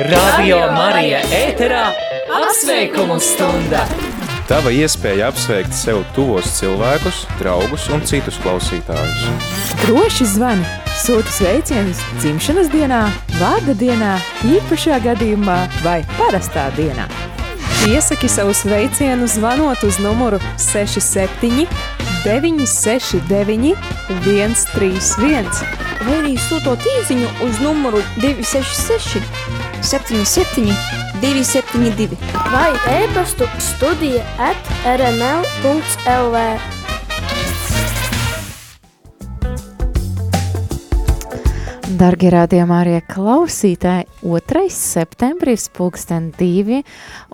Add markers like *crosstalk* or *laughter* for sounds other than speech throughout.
Radio Marija ēterā apsveikumu stunda! Tava iespēja apsveikt sev tuvos cilvēkus, draugus un citus klausītājus. Droši zvani, sūti sveicienus dzimšanas dienā, vārda dienā, īpašā gadījumā vai parastā dienā. Iesaki savu sveicienu zvanot uz numuru 67 969 131 vai arī sūtot īziņu uz numuru 266 77 272 vai e-pastu studija at rml.lv Dargie rādījumā arī klausītāji, 2. septembris, pulksten 2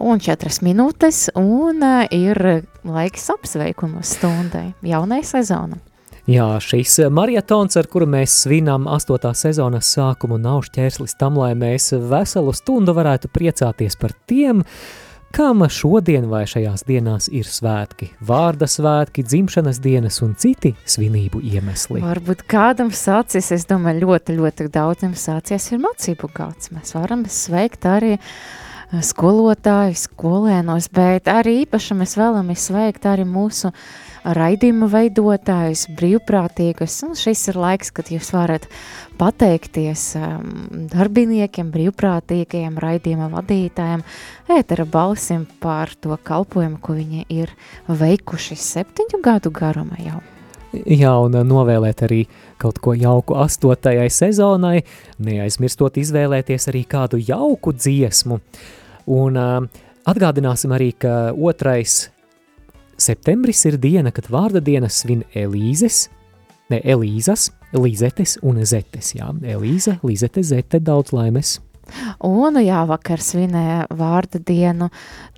un 4 minūtes, un uh, ir laiks apsveikumu stundai, jaunai sezonam. Jā, šis marietons, ar kuru mēs svinām 8. sezonas sākumu, nav šķērslis tam, lai mēs veselu stundu varētu priecāties par tiem, kam šodien vai šajās dienās ir svētki, vārda svētki, dzimšanas dienas un citi svinību iemesli. Varbūt kādam sācies, es domāju, ļoti, ļoti daudziem sācies ir mācību gads. Mēs varam sveikt arī skolotāju, skolēnos, bet arī īpaši mēs vēlamies sveikt arī mūsu raidījuma veidotājus, brīvprātīgus, un šis ir laiks, kad jūs varat pateikties um, darbiniekiem, brīvprātīgajiem, raidījuma vadītājiem, ētera balsim par to kalpojumu, ko viņi ir veikuši septiņu gadu garumā jau. Jā, un novēlēt arī kaut ko jauku astotajai sezonai, neaizmirstot izvēlēties arī kādu jauku dziesmu. Un uh, atgādināsim arī, ka otrais Septembris ir diena, kad vārda dienas svin Elīzes, ne Elīzas, Līzetes un Zetes, jā, Elīza, Līzete, Zete, daudz laimes. Un jā, vakar svinēja vārda dienu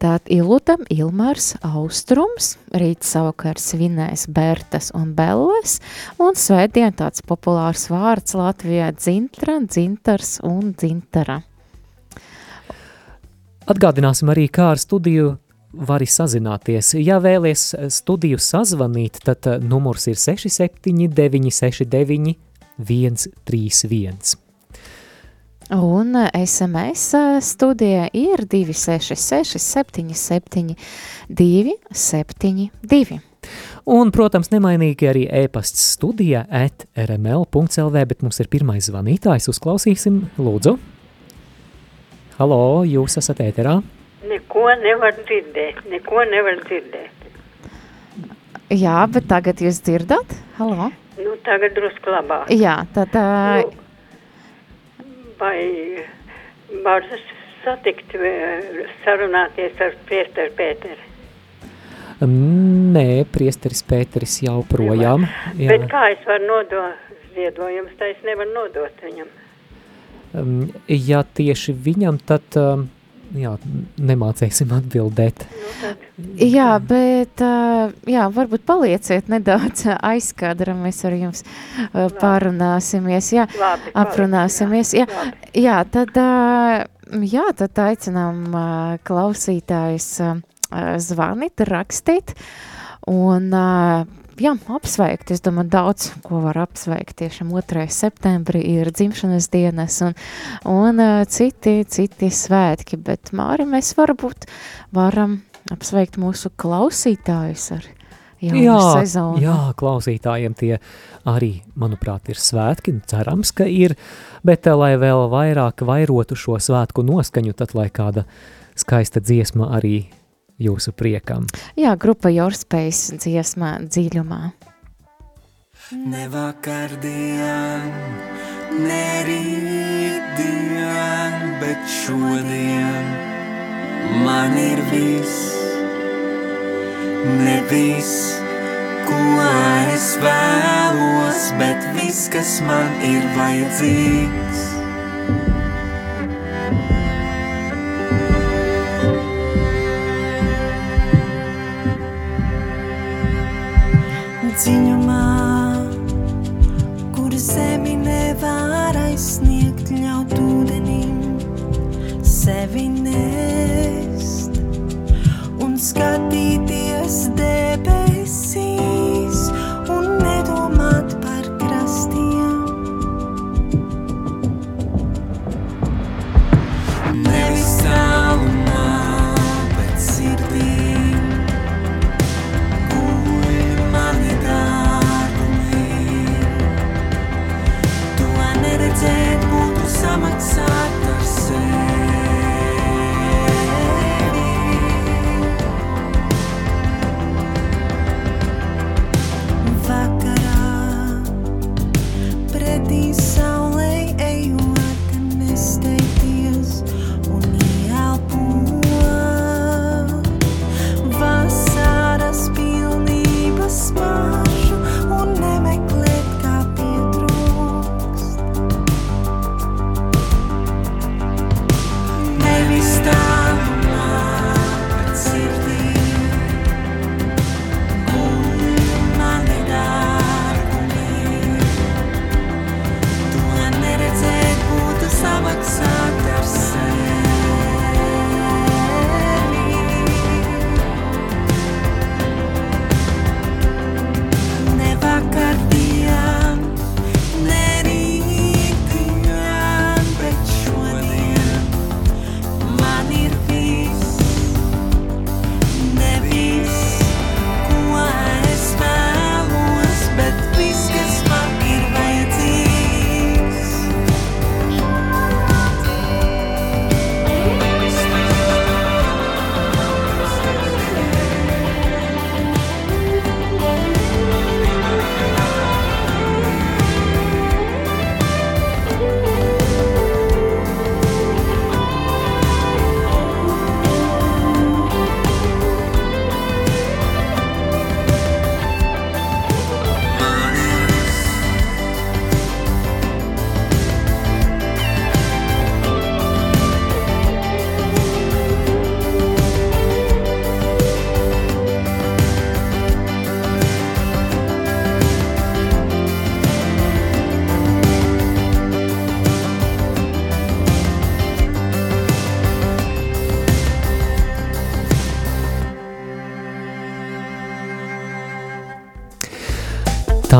tātad Ilutam, Ilmars, Austrums, rīt savukārt svinēs Bertas un Belles, un svētdien tāds populārs vārds Latvijā Dzintra, Dzintars un Dzintara. Atgādināsim arī, kā ar studiju vari sazināties. Ja vēlies studiju sazvanīt, tad numurs ir 679 69 131. Un SMS eh, eh, studija ir 266 77 272. Un, protams, nemainīgi arī e-pasts studija at rml.lv, bet mums ir pirmais zvanītājs, uzklausīsim, lūdzu. Halo, jūs esat ēterā? Neko nevar dzirdēt, neko nevar dzirdēt. Jā, bet tagad jūs dzirdat? Halo? Nu, tagad drusku labāk. Jā, tad... Uh... Nu, vai var satikt, sarunāties ar priesteru Pēteri? Nē, priesteris Pēteris jau projām. Jā. Bet kā es varu nodot ziedojumus, tā es nevaru nodot viņam? Ja tieši viņam, tad... Jā, nemācēsim atbildēt. Jā, bet jā, varbūt palieciet nedaudz *laughs* aizkadra, mēs ar jums pārunāsimies, jā, Labi, aprunāsimies, jā, jā, tad, jā, tad aicinām klausītājus zvanīt, rakstīt, un jā, apsveikt. Es domāju, daudz ko var apsveikt. Tiešām 2. septembrī ir dzimšanas dienas un, un citi, citi svētki, bet Māri mēs varbūt varam apsveikt mūsu klausītājus ar jaunu jā, sezonu. Jā, klausītājiem tie arī, manuprāt, ir svētki, cerams, ka ir, bet lai vēl vairāk vairotu šo svētku noskaņu, tad lai kāda skaista dziesma arī jūsu priekam. Jā, grupa Jorspējas dziesmā dziļumā. Ne vakardien, ne rītdien, bet šodien man ir viss, ne viss, ko es vēlos, bet viss, kas man ir vajadzīgs. dziļumā, kur zemi nevar aizsniegt, ļaut ūdenim sevi nest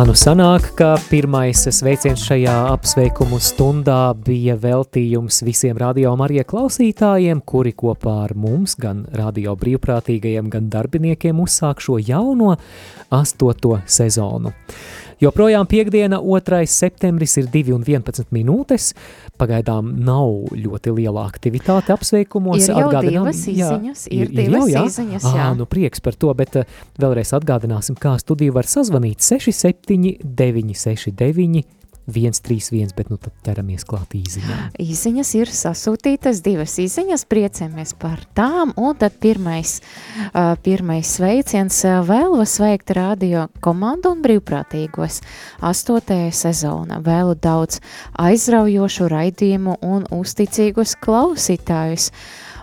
nu sanāk, ka pirmais sveiciens šajā apsveikumu stundā bija veltījums visiem radio Marija klausītājiem, kuri kopā ar mums, gan radio brīvprātīgajiem, gan darbiniekiem uzsāk šo jauno astoto sezonu. Joprojām piekdiena, 2. septembris ir 2 un 11 minūtes. Pagaidām nav ļoti liela aktivitāte apsveikumos. Ir jau Atgādinām- divas jā, izziņas, ir divas izziņas, jā. Ā, nu prieks par to, bet eh, vēlreiz atgādināsim, kā studiju var sazvanīt 67 969 131, bet nu tad ķeramies klāt īziņām. Īziņas ir sasūtītas, divas īziņas, priecājamies par tām, un tad pirmais, uh, pirmais sveiciens vēlu sveikt radio komandu un brīvprātīgos astotajā sezonā. Vēlu daudz aizraujošu raidījumu un uzticīgus klausītājus.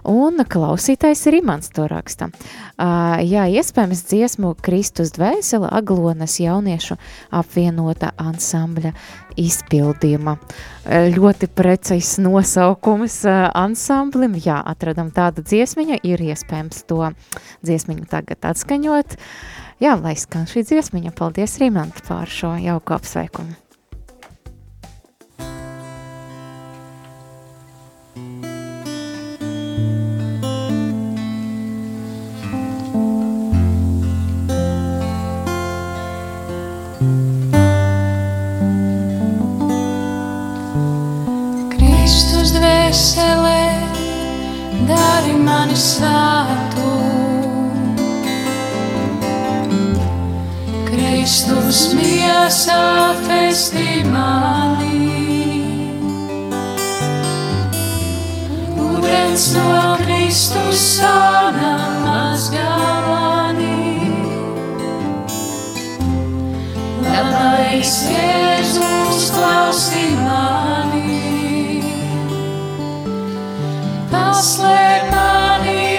Un klausītājs ir imants to raksta. Uh, jā, iespējams dziesmu Kristus dvēsele Aglonas jauniešu apvienota ansambļa izpildījuma. Uh, ļoti precīzs nosaukums uh, ansamblim. Jā, atradam tādu dziesmiņu, ir iespējams to dziesmiņu tagad atskaņot. Jā, lai skan šī dziesmiņa. Paldies, Rimant, par šo jauku apsveikumu. Mani svētu. Kristus miesā festī mani. Ūdens no Kristus sāna mazgā mani. Labais Jēzus klausī mani. Paslēp mani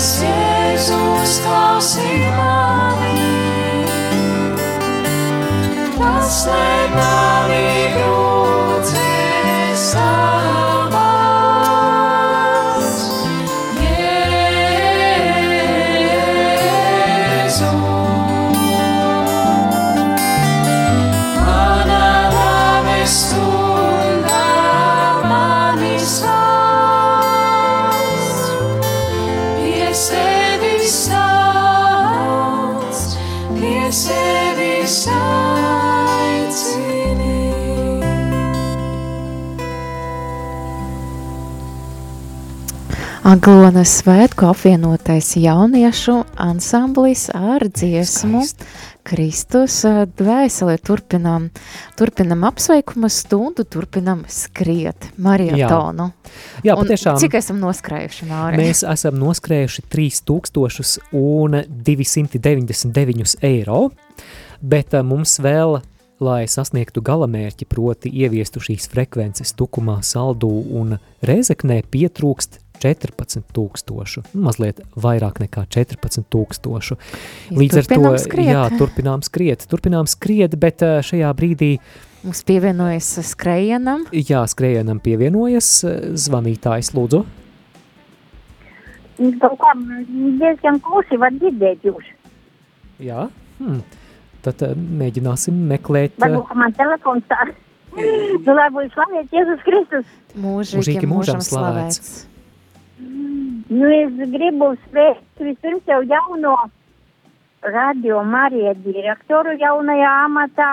Labais Jēzus klausī mani. Paslēp mani grūcēs Aglonas svētku apvienotais jauniešu ansamblis ar dziesmu Skaisti. Kristus ā, dvēseli turpinām, turpinām apsveikumu stundu, turpinām skriet marietonu. Jā, Un patiešām. Cik esam noskrējuši, Māri? Mēs esam noskrējuši 3299 eiro, bet mums vēl, lai sasniegtu galamērķi, proti ieviestu šīs frekvences tukumā, saldū un rezeknē, pietrūkst 14 tūkstošu, mazliet vairāk nekā 14 tūkstošu. Līdz ar to, skriet. jā, turpinām skriet, turpinām skriet, bet ā, šajā brīdī, Mums pievienojas skrejienam. jā, skrējienam pievienojas ā, zvanītājs, lūdzu. Kaut kā diezgan klusi var dzirdēt jūs. Jā, hmm. tad ā, mēģināsim meklēt. Varbūt man telefons tā. *laughs* Nu, lai būtu slavēts Jēzus Kristus. Mūžīgi, Mūžīgi mūžam mūžam slavēts. slavēts. Nu, es gribu sveikt vispirms jau jauno radio Marija direktoru jaunajā amatā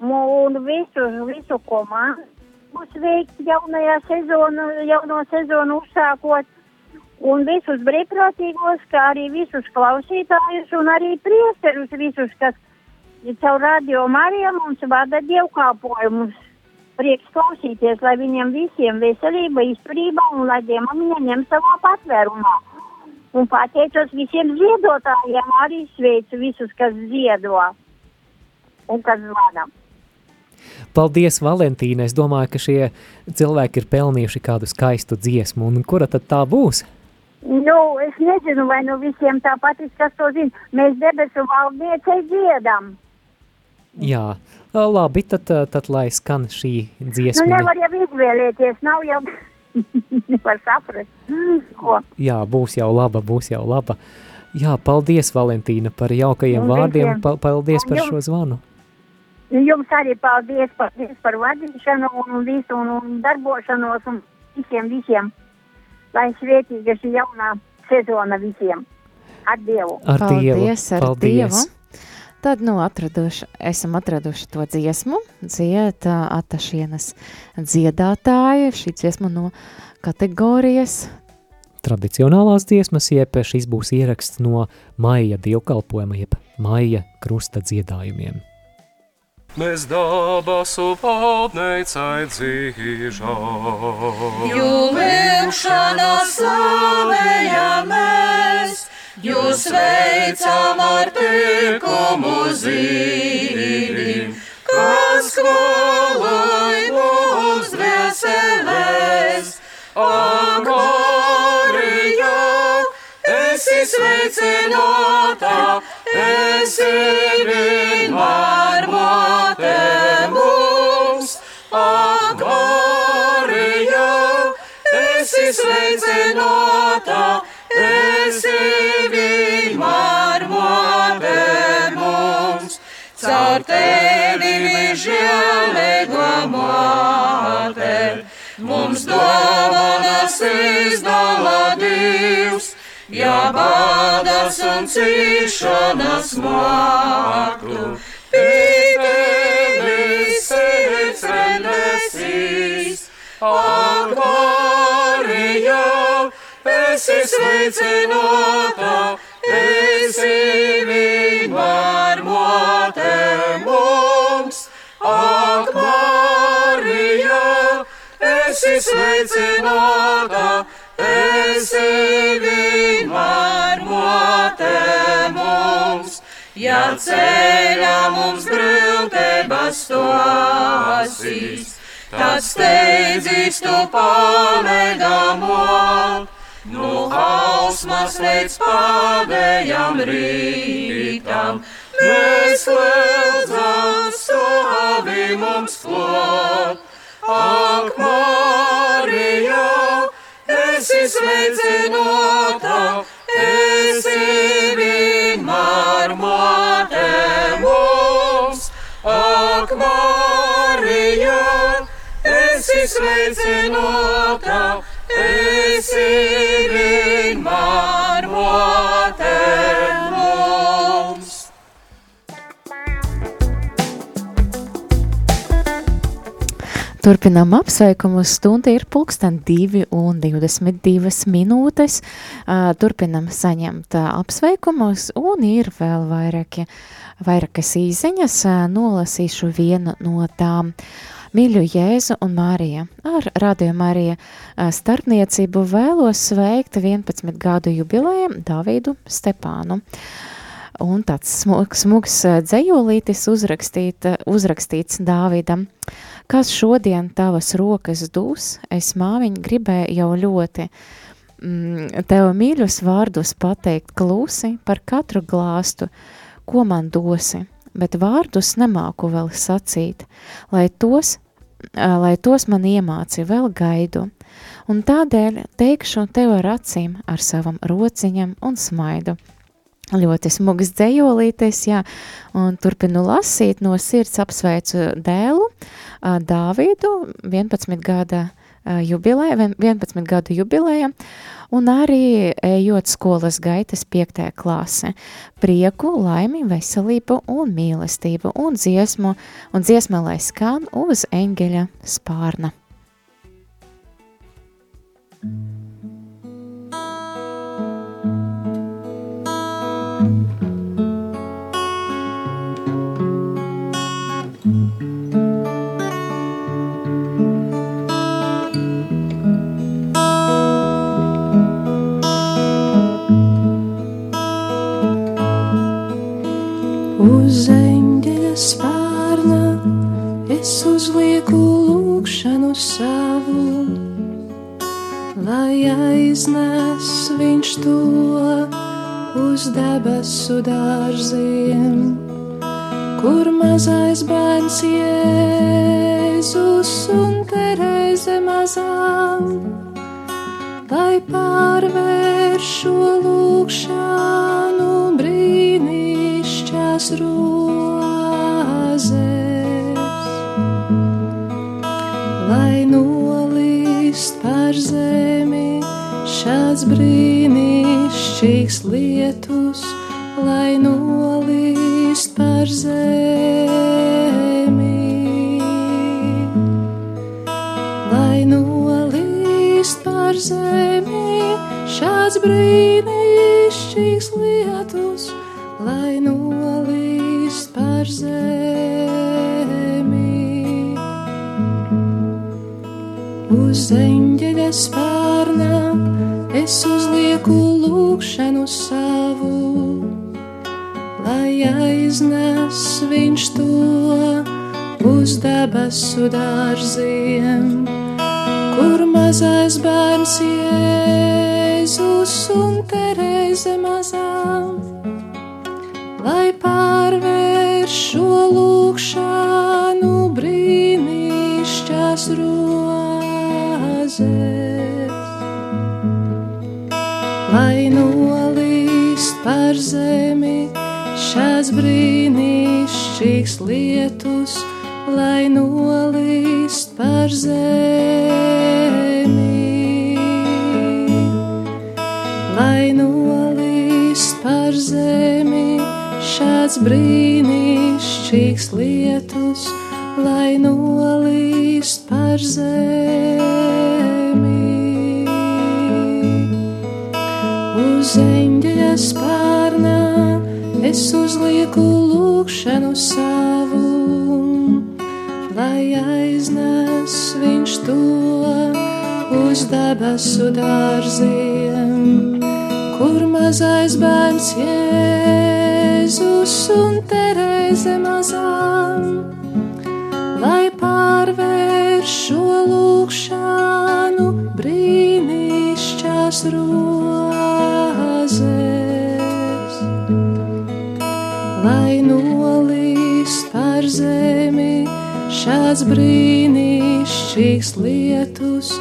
un visu, visu komandu sveikt jaunajā sezonu, jauno sezonu uzsākot. Un visus brīvprātīgos, kā arī visus klausītājus un arī priesterus visus, kas caur radio Mariju mums vada dievkalpojumus. Prieks klausīties, lai viņiem visiem veselība, izturība un lai diemamiņa ņem savā patvērumā. Un pateicos visiem ziedotājiem, arī sveicu visus, kas ziedo un kas zvana. Paldies, Valentīna. Es domāju, ka šie cilvēki ir pelnījuši kādu skaistu dziesmu. Un kura tad tā būs? Nu, es nezinu, vai nu visiem tā patiks, kas to zina. Mēs debesu valdniecei dziedam. Jā, labi, tad, tad lai skan šī Nu, dziesma. nevar jau izvēlēties, nav jau *laughs* nevar saprast. Ko? Jā, būs jau laba, būs jau laba. Jā, paldies, Valentīna, par jaukajiem Un vārdiem. Pa, paldies par jums. šo zvanu. Jums arī paldies, paldies par vadīšanu un visu un, un darbošanos un visiem, visiem. Lai svētīga šī jaunā sezona visiem. Ar Dievu. Ar Dievu. Paldies, ar Paldies. Dievu. Tad, nu, atraduši, esam atraduši to dziesmu, dzied ā, atašienas dziedātāju, šī dziesma no kategorijas Tradicionālās dziesmas, jeb šis būs ieraksts no maija dievkalpojuma, jeb maija krusta dziedājumiem. Mēs dabasu valdneicai dzīžām. Jū lūkšanā slavējamies, jūs veicam ar tikumu zīmīm, kas skolai mums dvēselēs. Angorija, esi sveicināta, esi vienmēr mate mums. Angorija, esi sveicināta, esi vienmēr mate mums. Caur tevi žēlīgo mate, mums dāvanas izdala Dievs, ja bādas un cīšanas māktu. Pītenis sirds rendesīs, akvarija, esi sveicināta, esi vienmēr mote mums. Ak, Marija, esi sveicināta, esi vienmēr mote mums. Ja ceļā mums grūtības tu asīs, tad steidzīs tu pamēdamot. No hausmas līdz pēdējām rītam, mēs lūdzam stāvi mums klāt. Ak, Marija, esi sveicināta, esi vienmēr māte mums. Ak, Marija, esi sveicināta, esi vienmēr māte mums. Turpinām apsveikumu. Stunda ir pulksten 2 un 22 minūtes. Uh, turpinām saņemt uh, apsveikumus un ir vēl vairāki, vairākas īziņas. Uh, nolasīšu vienu no tām. Mīļu Jēzu un Mārija. Ar Radio Marija starpniecību vēlos sveikt 11 gadu jubilēju Davidu Stepānu. Un tāds smugs, smugs dzējolītis uzrakstīts Dāvidam. Kas šodien tavas rokas dūs, es māmiņ gribēju jau ļoti mm, tev mīļus vārdus pateikt klusi par katru glāstu, ko man dosi, bet vārdus nemāku vēl sacīt, lai tos, lai tos man iemāci vēl gaidu, un tādēļ teikšu tev ar acīm, ar savam rociņam un smaidu. Ļoti smugs dzējolītes, jā, un turpinu lasīt no sirds apsveicu dēlu, Dāvidu, 11 gada jubilē, 11 gadu jubilēja, un arī ejot skolas gaitas 5. klase. Prieku, laimi, veselību un mīlestību un dziesmu, un dziesma lai skan uz eņģeļa spārna. Uz eņģeļa spārna es uzlieku lūkšanu savu, lai aiznes viņš to uz debesu dārziem, kur mazais bērns Jēzus un Terēze mazām, lai pārvērš šo lūkšanu brīnišķās rozes, lai nolīst par zemi šāds brīnišķīgs lietus, lai nolīst par zemi. Lai nolīst par zemi šāds brīnišķīgs Uz eņģeļa spārna es uzlieku lūkšanu savu, lai aiznes viņš to uz debesu dārziem, kur mazais bērns Jēzus un Terēze mazām, lai pārvērš šo lūkšanu brīnišķās rozes brīnišķīgs lietus, lai nolīst par zemi. Lai nolīst par zemi šāds brīnišķīgs lietus, lai nolīst par zemi uz eņģeļa spārna es uzlieku lūkšanu savu, lai aiznes viņš to uz debesu dārziem, kur mazais bērns Jēzus zem mazām, brīnišķīgs lietus,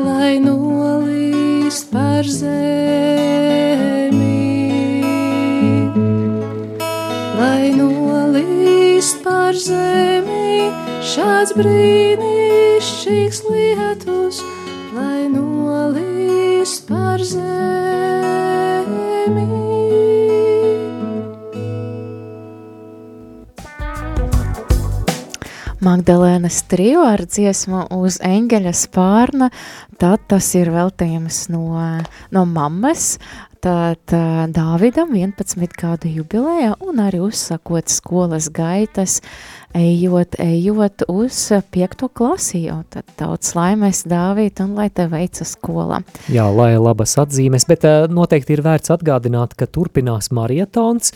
lai nolīst par zemi. Lai nolīst par zemi šāds brīnišķīgs Magdalēnas trio ar dziesmu uz eņģeļa spārna, tad tas ir veltījums no, no mammas, tad uh, Dāvidam 11 gadu jubilējā un arī uzsakot skolas gaitas, ejot, ejot uz piekto klasi, jo tad daudz laimes Dāvīt un lai te veica skolā. Jā, lai labas atzīmes, bet uh, noteikti ir vērts atgādināt, ka turpinās marietons,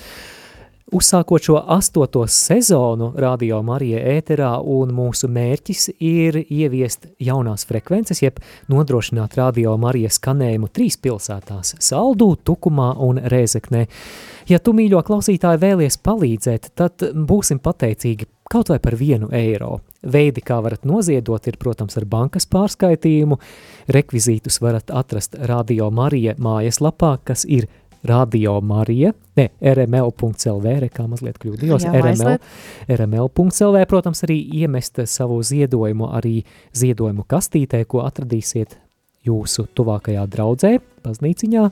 Uzsākot šo astoto sezonu Radio Marija ēterā un mūsu mērķis ir ieviest jaunās frekvences, jeb nodrošināt Radio Marija skanējumu trīs pilsētās – Saldū, Tukumā un Rēzeknē. Ja tu, mīļo klausītāji, vēlies palīdzēt, tad būsim pateicīgi kaut vai par vienu eiro. Veidi, kā varat noziedot, ir, protams, ar bankas pārskaitījumu. Rekvizītus varat atrast Radio Marija mājaslapā, kas ir – Radio Marija, ne, rml.lv, kā mazliet kļūdījos, Jā, rml, rml.lv, protams, arī iemest savu ziedojumu arī ziedojumu kastītē, ko atradīsiet jūsu tuvākajā draudzē, baznīciņā,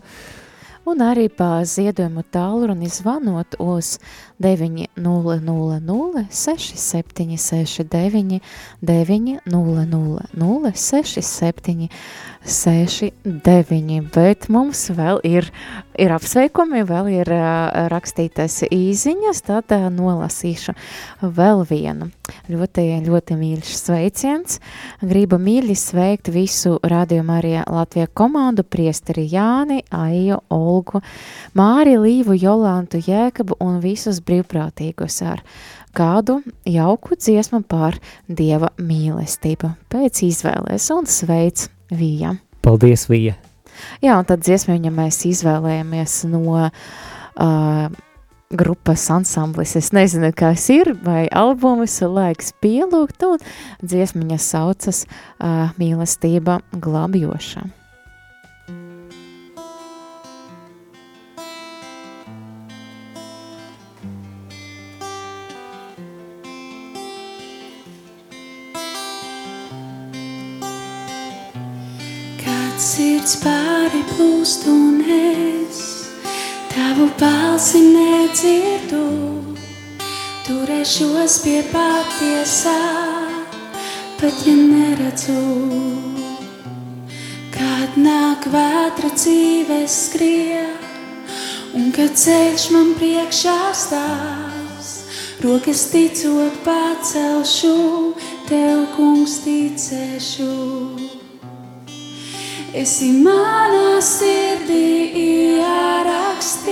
Un arī pa ziedojumu tālruni zvanot uz 900 6769 900 67 69, bet mums vēl ir, ir apsveikumi, vēl ir uh, rakstītas īziņas, tad uh, nolasīšu vēl vienu. Ļoti, ļoti mīļš sveiciens. Gribu mīļi sveikt visu radiomu arī Latviju komandu, priesteri Jāni, Aiju, Olgu, Māri, Līvu, Jolantu, Jēkabu un visus brīvprātīgus ar kādu jauku dziesmu par Dieva mīlestību pēc izvēles un sveic Vija. Paldies, Vija! Jā, un tad dziesmiņa mēs izvēlējamies no uh, grupas ansamblis. Es nezinu, kas ir, vai albumus laiks pielūgt, un dziesmiņa saucas uh, mīlestība glābjoša. Sirds pāri plūst un es tavu balsi nedzirdu, turēšos pie patiesā, pat ja neredzu. Kad nāk vētra dzīves skrien, un kad ceļš man priekšā stāvs, rokas ticot pacelšu, tev kungs ticēšu. Esi manā sirdī ierakstīts,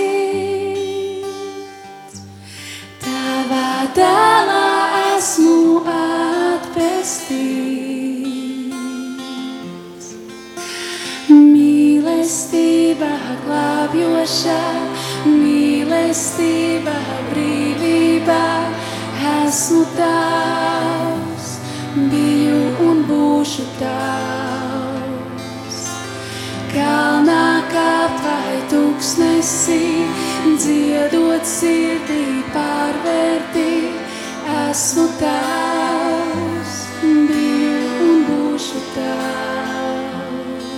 tavā dēlā esmu atpestīts. Mīlestība glābjoša, mīlestība brīvība, esmu tavs, biju un būšu tavs. Kalnā kāpt vai tūkstnesī, dziedot sirdī pārvērtī, esmu tavs, biju un būšu tavs.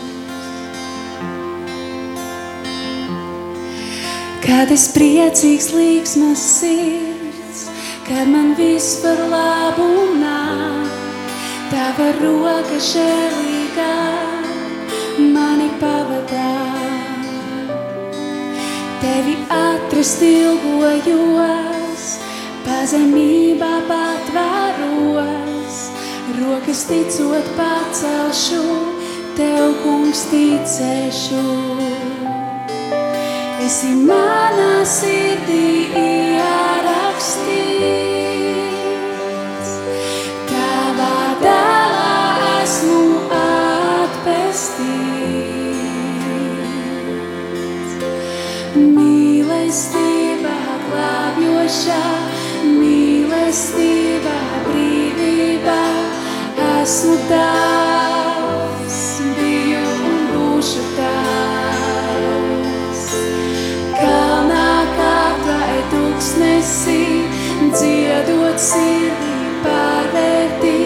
Kad es priecīgs līksmas sirds, kad man viss par labu nāk, tava roka mani pavadā. Tevi atrast ilgojos, pazemībā patvaros, rokas ticot pacelšu, tev kungs ticēšu. Esi manā sirdī ierakstīts. Glābjošā, mīlestība brīvība. Esmu tavs, biju un būšu tavs. Kalnā kāpā tūkstnesī, dziedot sirdī pārvērtī,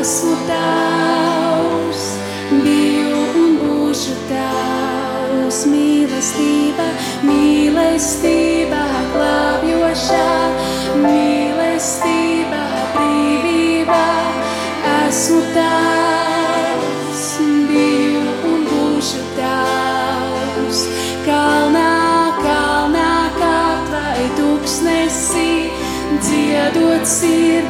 esmu tavs, biju un būšu tavs. Mīlestība, mīlestība mīlestība brīvība, esmu tavs, biju un būšu tavs. Kalnā, kalnā, kāpvai tūkstnesī, dziedot sirdī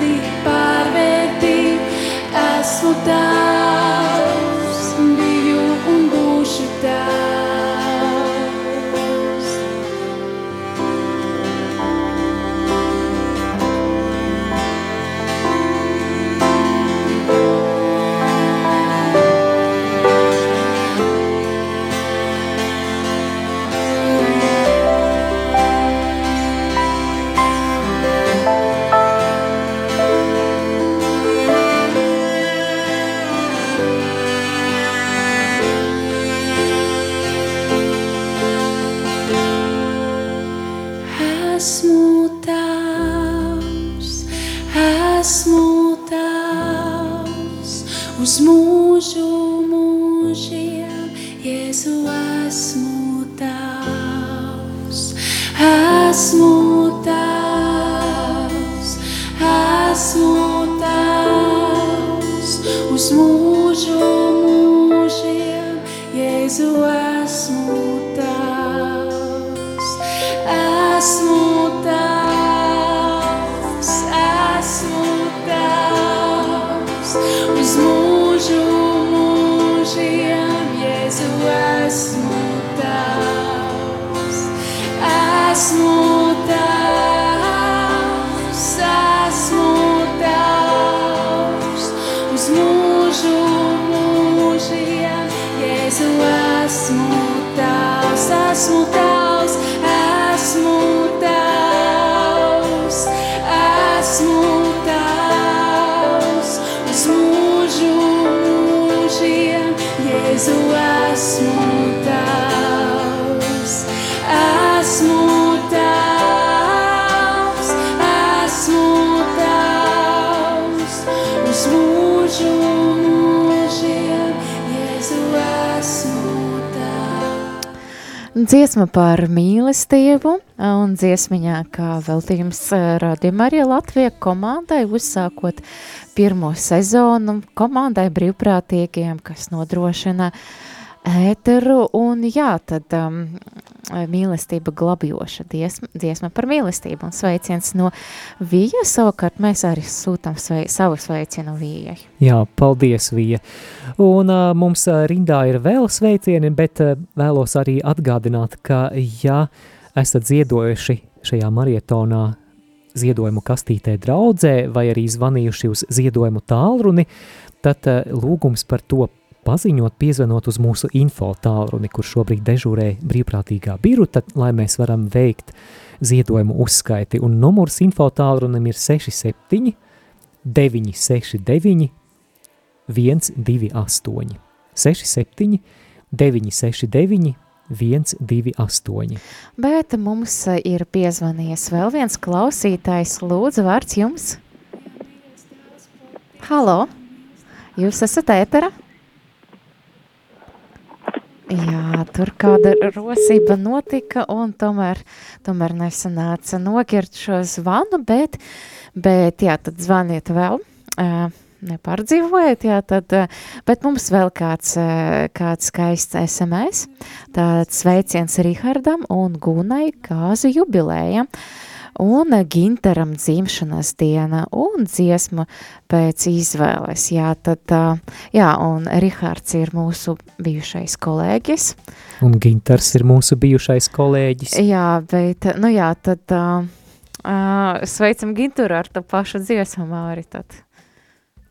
Dziesma par mīlestību un dziesmiņā kā veltījums radījumā arī Latvija komandai uzsākot pirmo sezonu komandai brīvprātīgiem, kas nodrošina ēteru un jā, tad um, mīlestība glabjoša dziesma, dziesma par mīlestību un sveiciens no Vija, savukārt mēs arī sūtam svei, savu sveicienu Vijai. Jā, paldies, Vija. Un uh, mums uh, rindā ir vēl sveicieni, bet uh, vēlos arī atgādināt, ka ja esat ziedojuši šajā marietonā ziedojumu kastītē draudzē vai arī zvanījuši uz ziedojumu tālruni, tad uh, lūgums par to paziņot, piezvanot uz mūsu info tālruni, kur šobrīd dežūrē brīvprātīgā biruta, lai mēs varam veikt ziedojumu uzskaiti. Un numurs info tālrunim ir 67 969 128. 67 969 128. Bet mums ir piezvanījies vēl viens klausītājs. Lūdzu, vārds jums. Halo, jūs esat ētera? Jā, tur kāda rosība notika, un tomēr, tomēr nesanāca nokirt šo zvanu, bet, bet jā, tad zvaniet vēl. Nepārdzīvojat, jā, tad, bet mums vēl kāds, kāds skaists SMS, tāds sveiciens Rihardam un Gunai kāzu jubilēja, un Ginteram dzimšanas diena, un dziesma pēc izvēles, jā, tad, jā, un Rihards ir mūsu bijušais kolēģis. Un Ginters ir mūsu bijušais kolēģis. Jā, bet, nu jā, tad uh, sveicam Ginteru ar to pašu dziesmu, Māri, tad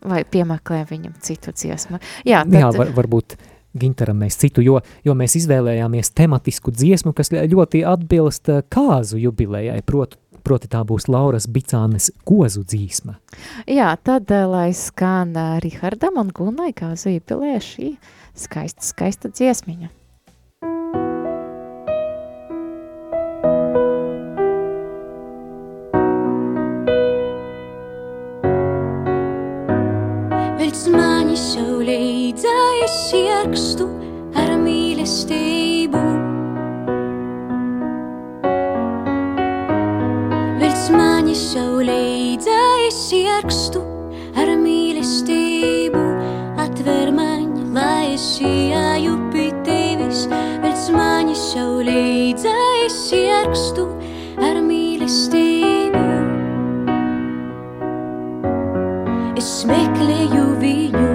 vai piemeklē viņam citu dziesmu. Jā, tad... Jā var, varbūt Gintaram mēs citu, jo, jo mēs izvēlējāmies tematisku dziesmu, kas ļoti atbilst kāzu jubilejai, proti, proti tā būs Lauras Bicānes kozu dzīsma. Jā, tad, eh, lai skan eh, Rihardam un Gunai kāzu jubilē šī skaista, skaista dziesmiņa. Velc mani saulē dzēs ierakstu ar mīlestību. Dzēs ierakstu ar mīlestību. Atver man, lai es ieju pie tevis. Velc mani saulē dzēs ierakstu ar mīlestību. Es meklēju viņu,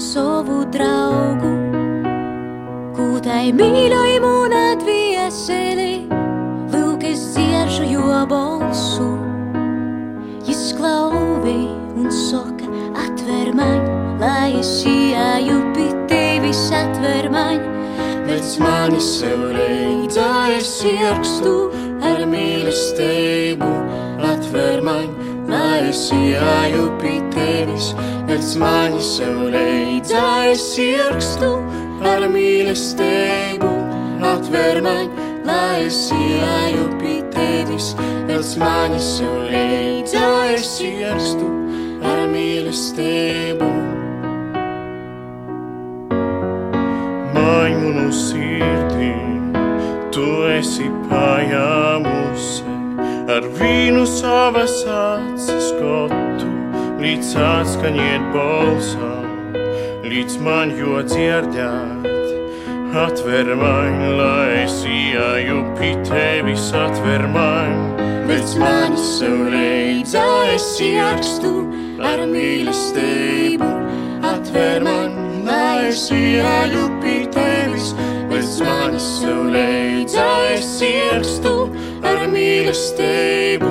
savu draugu, kūtai mīļoju lai es ieju pie tevis, atver man. Pēc manis sev leidzā es ierakstu ar mīlestību, atver man, lai es ieju pie tevis. Pēc manis sev leidzā es ierakstu ar mīlestību, atver man, lai es ieju pie tevis. Pēc manis sev leidzā es ierakstu ar mīlestību. Maimunu sirdī, tu esi pajāmusi ar vīnu savas acis skotu, līdz atskaņiet balsam, līdz man jo dzirdēt. Atver man, lai es ieju pie tevis, atver man, Pēc manis sev leidzā es ierakstu ar mīlestību. Atver man, lai es ieju pie tevis. Pēc manis sev leidzā es ierakstu ar mīlestību.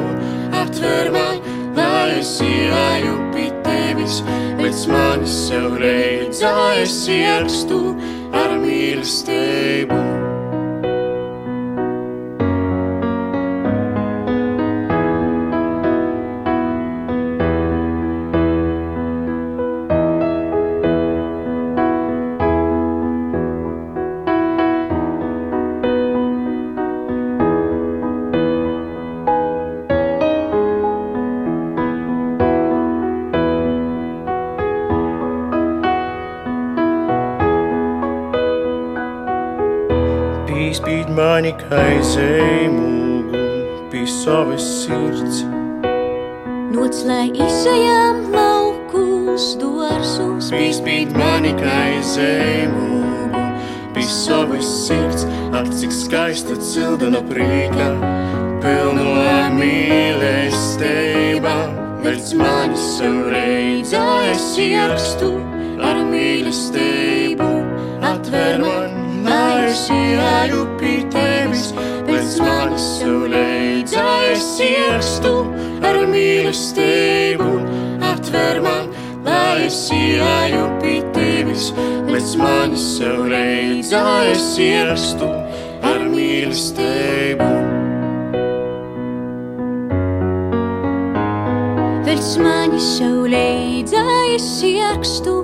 Atver man, lai es ieju pie tevis. Pēc manis sev leidzā es ierakstu ar mīlestību. Pie savas sirds. Ak, cik skaista cildena prīka, pilno mīlestībā. Vērts mani sev reidzā es ierakstu ar mīlestību. Atver man, es ieju pie tevis, pēc manis leidzā es ierakstu ar mīlestību. Atver man, es ieju pie tevis, pēc manis sev leidzā es ierakstu ar mīlestību. Vērts mani sev leidzā es ierakstu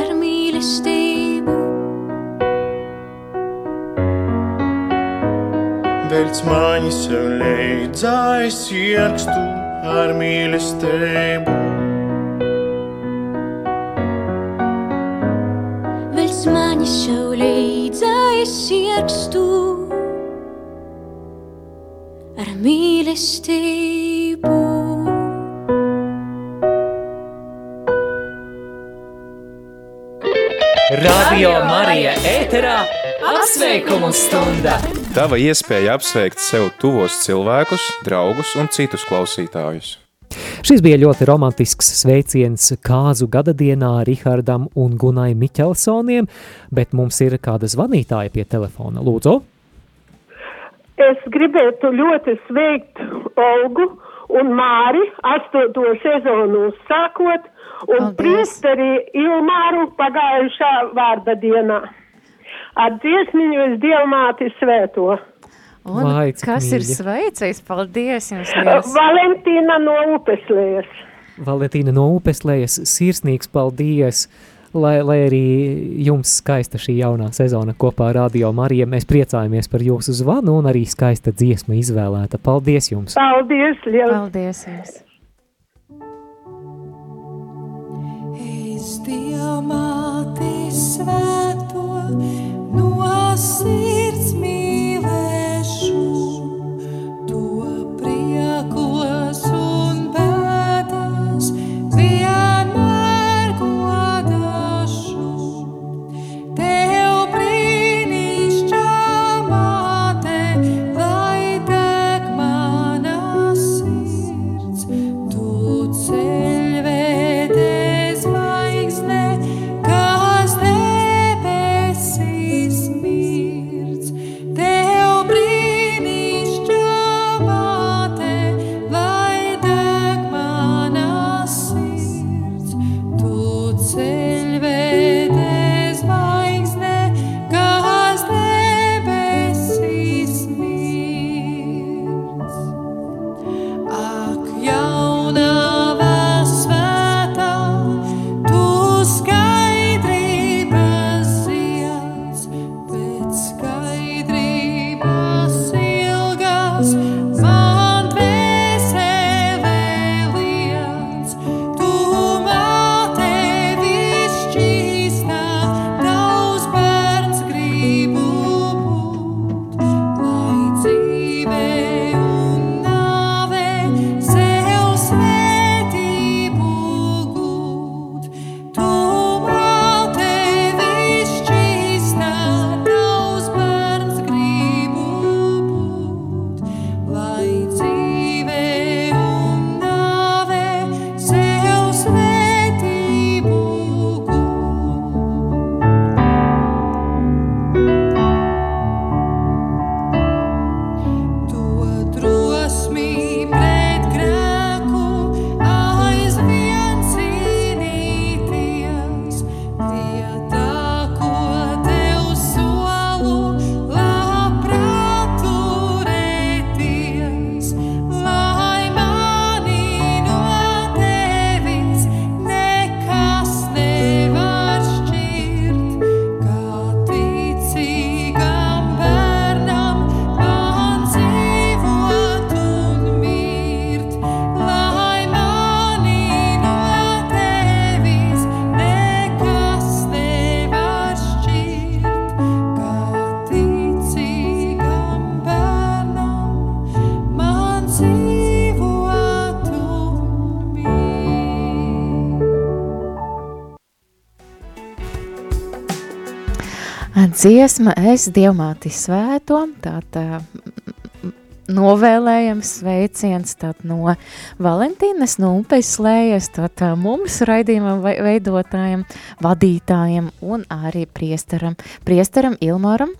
ar mīlestību. Velc mani sev leidzā es ierakstu ar mīlestību. Leidzā es ierakstu ar mīlestību. Radio Marija ēterā apsveikumu stunda! Tava iespēja apsveikt sev tuvos cilvēkus, draugus un citus klausītājus. Šis bija ļoti romantisks sveiciens kāzu gadadienā Rihardam un Gunai Miķelsoniem, bet mums ir kāda zvanītāja pie telefona. Lūdzu! Es gribētu ļoti sveikt Olgu un Māri astoto sezonu uzsākot un priesteri Ilmāru pagājušā vārda dienā. Ar dziesmiņu es dievmāti svēto. Un Vai, cik kas ir mīļi. sveicējis? Paldies jums! *laughs* liels! Valentīna no Upeslējas. Valentīna no Upeslējas, sirsnīgs paldies! Lai, lai arī jums skaista šī jaunā sezona kopā ar Radio Mariju, mēs priecājamies par jūsu zvanu un arī skaista dziesma izvēlēta. Paldies jums! Paldies, liels! Paldies jums! Es diamāti svēto no Dziesma es dievmāti svēto, tātad novēlējams sveiciens tātad no Valentīnas, no upes slējas, tātad mums raidījumam veidotājiem, vadītājiem un arī priesteram, priesteram Ilmaram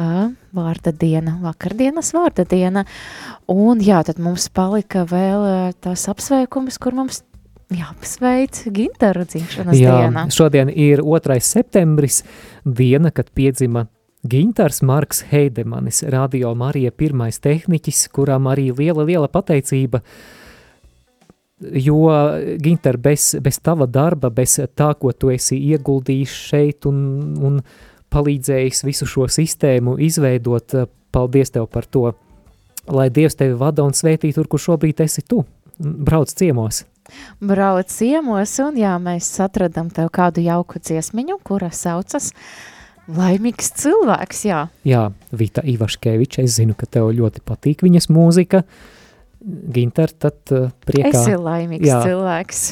ā, vārda diena, vakardienas vārda diena. Un jā, tad mums palika vēl ā, tās apsveikums, kur mums jāapsveic Gintaru dzimšanas Jā, dienā. šodien ir 2. septembris, diena, kad piedzima Gintars Marks Heidemanis, Radio Marija pirmais tehniķis, kuram arī liela, liela pateicība, jo, Gintar, bez, bez tava darba, bez tā, ko tu esi ieguldījis šeit un, un palīdzējis visu šo sistēmu izveidot, paldies tev par to, lai Dievs tevi vada un svētī tur, kur šobrīd esi tu, brauc ciemos. Brauc ciemos, un jā, mēs atradam tev kādu jauku dziesmiņu, kura saucas Laimīgs cilvēks, jā. Jā, Vita Ivaškeviča, es zinu, ka tev ļoti patīk viņas mūzika. Ginter, tad uh, priekā. Esi laimīgs Jā. cilvēks.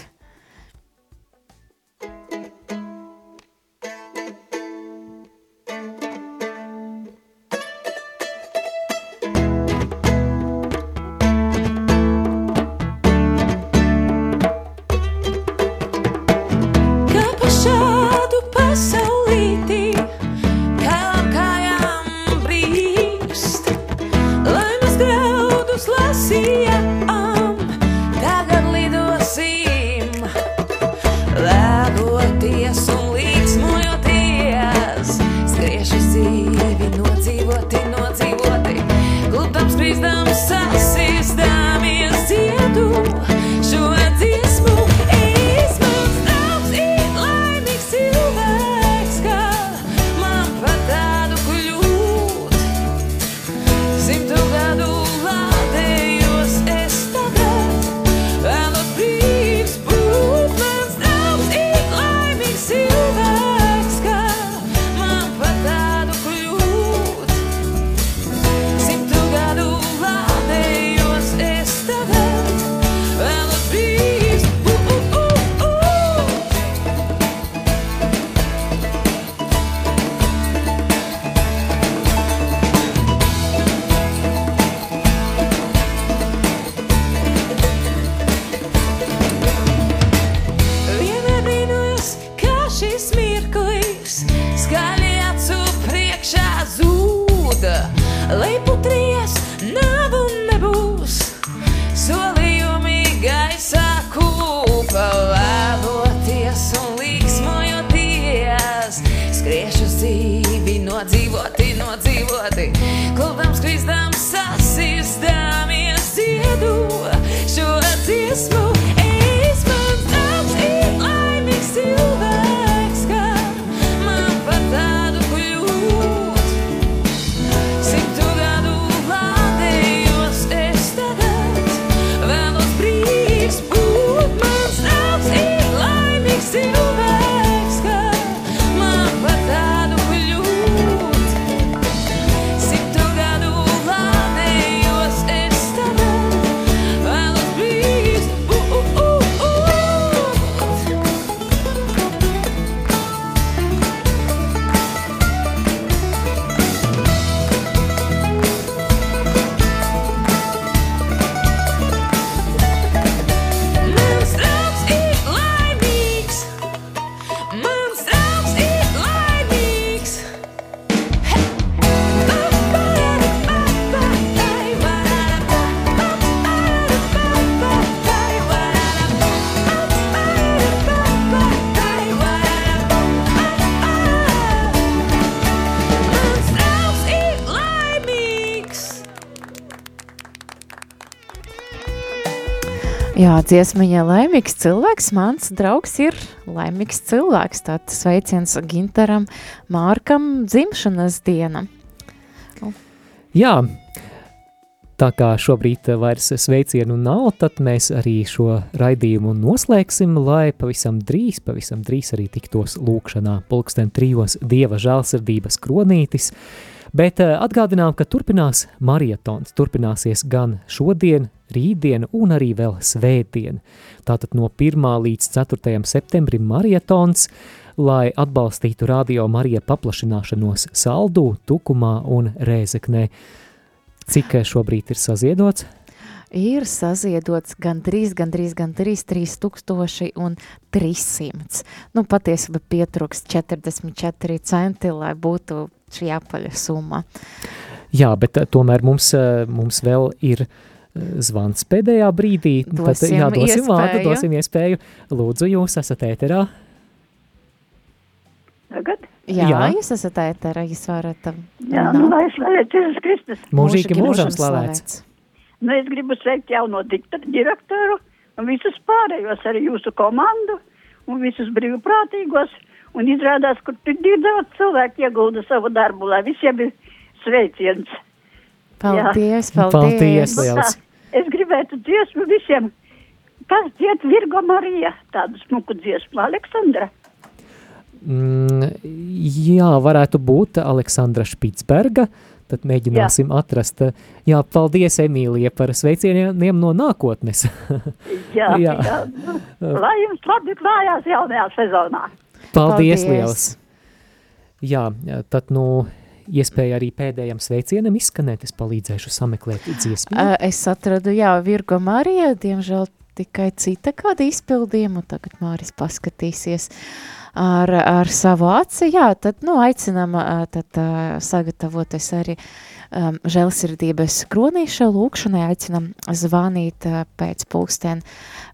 Jā, dziesmiņa laimīgs cilvēks, mans draugs ir laimīgs cilvēks. Tātad sveiciens Gintaram Mārkam dzimšanas diena. Jā, tā kā šobrīd vairs sveicienu nav, tad mēs arī šo raidījumu noslēgsim, lai pavisam drīz, pavisam drīz arī tiktos lūkšanā pulksten trijos Dieva žēlsirdības kronītis, bet eh, atgādinām, ka turpinās marietons, turpināsies gan šodien, rītdien un arī vēl svētdien. Tātad no 1. līdz 4. septembrim marietons, lai atbalstītu radio Marija paplašināšanos Saldū, Tukumā un Rēzeknē. Cik šobrīd ir saziedots? Ir saziedots gandrīz, gandrīz, gandrīz 3000 un 300. Nu, patiesībā pietrūks 44 centi, lai būtu šī apaļa summa. Jā, bet eh, tomēr mums, eh, mums vēl ir eh, zvans pēdējā brīdī. Tad, Dosim jā, dosim vārdu, iespēju. dosim iespēju. Lūdzu, jūs esat ēterā. Tagad? Jā, Jā. jūs esat ēterā, jūs varat. um, Jā, nu, lai slavēts Jēzus Kristus. Mūžīgi mūžam slavēts. Nu, es gribu sveikt jauno direktoru un visus pārējos, arī jūsu komandu un visus brīvprātīgos. Un izrādās, kur tik daudz cilvēku iegulda savu darbu, lai visiem ir sveiciens. Paldies, Jā. paldies. Paldies, Nu liels. Es gribētu dziesmu visiem, kas dzied Virgo Marija, tādu smuku dziesmu, Aleksandra. Mm, jā, varētu būt Aleksandra Špitsberga. Tad mēģināsim jā. atrast. Jā, paldies, Emīlija, par sveicieniem no nākotnes. *laughs* Jā, jā. Jā. lai jums labi klājās jaunajā sezonā. Paldies, Paldies. liels! Jā, tad nu iespēja arī pēdējam sveicienam izskanēt, es palīdzēšu sameklēt dziesmu. Es atradu, jā, Virgo Marija, diemžēl tikai cita kāda izpildījuma, un tagad Māris paskatīsies ar, ar savu aci. Jā, tad, nu, aicinām tad sagatavoties arī um, žēlsirdības kronīša lūkšanai, aicinām zvanīt ā, pēc pulksten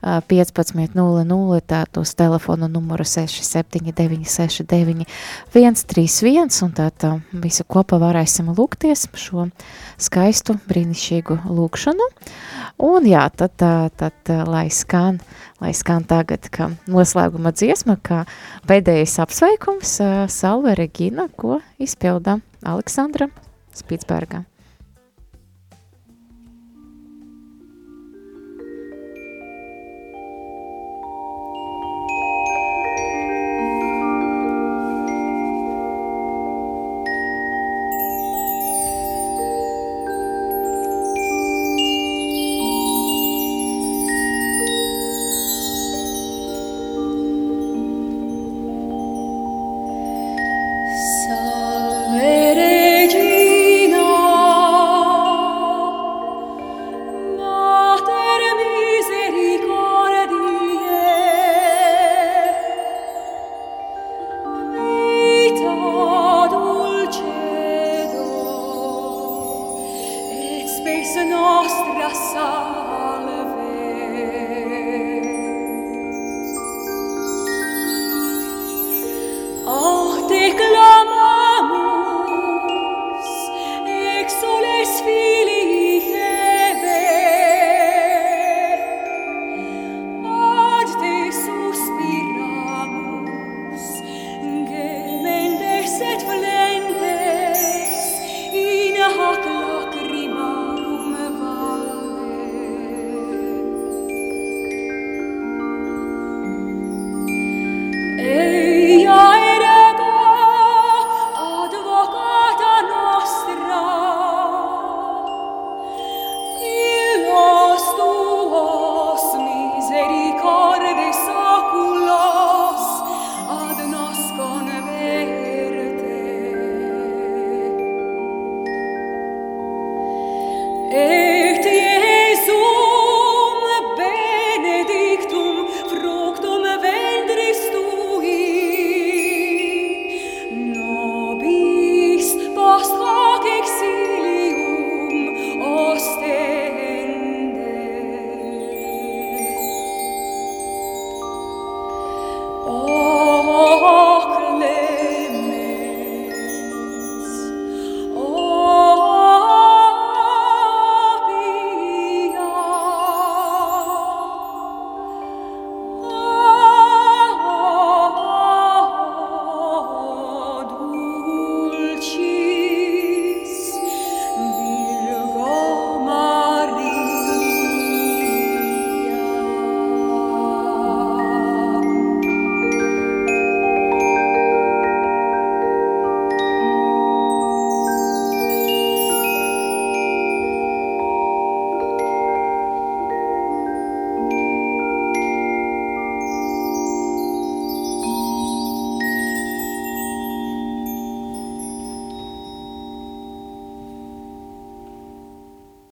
ā, 15.00, tāt uz telefonu numuru 67969 131, un tāt ā, visu kopā varēsim lūgties šo skaistu, brīnišķīgu lūkšanu. Un jā, tad, tā- tad tā, lai skan, lai skan tagad, ka noslēguma dziesma, kā pēdējais apsveikums ā, Salve Regina, ko izpilda Aleksandra Spitsberga. Salve